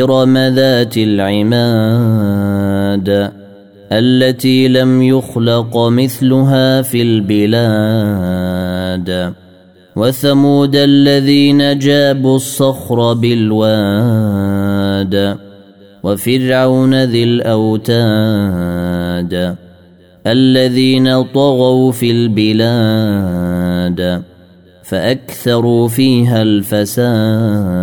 ارم ذات العماد التي لم يخلق مثلها في البلاد وثمود الذين جابوا الصخر بالواد وفرعون ذي الاوتاد الذين طغوا في البلاد فاكثروا فيها الفساد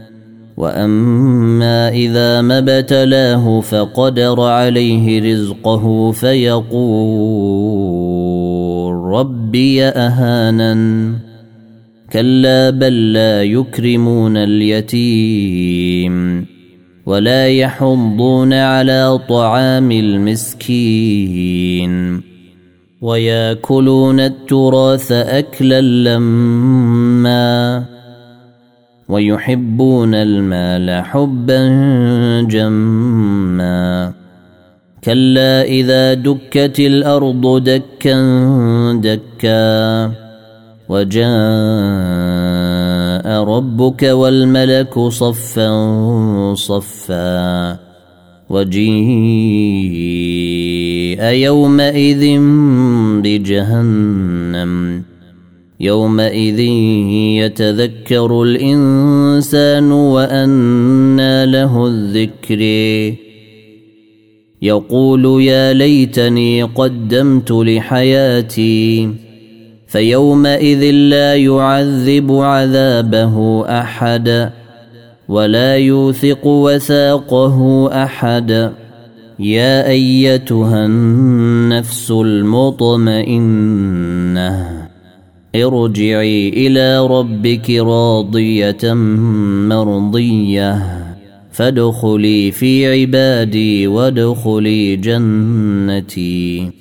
واما اذا ما ابتلاه فقدر عليه رزقه فيقول ربي اهانن كلا بل لا يكرمون اليتيم ولا يحضون على طعام المسكين وياكلون التراث اكلا لما ويحبون المال حبا جما. كلا إذا دكت الأرض دكا دكا. وجاء ربك والملك صفا صفا. وجيء يومئذ بجهنم. يومئذ يتذكر الإنسان وأنى له الذكر. يقول يا ليتني قدمت لحياتي فيومئذ لا يعذب عذابه أحد ولا يوثق وثاقه أحد. يا أيتها النفس المطمئنة. ارجعي إلى ربك راضية مرضية. فادخلي في عبادي وادخلي جنتي.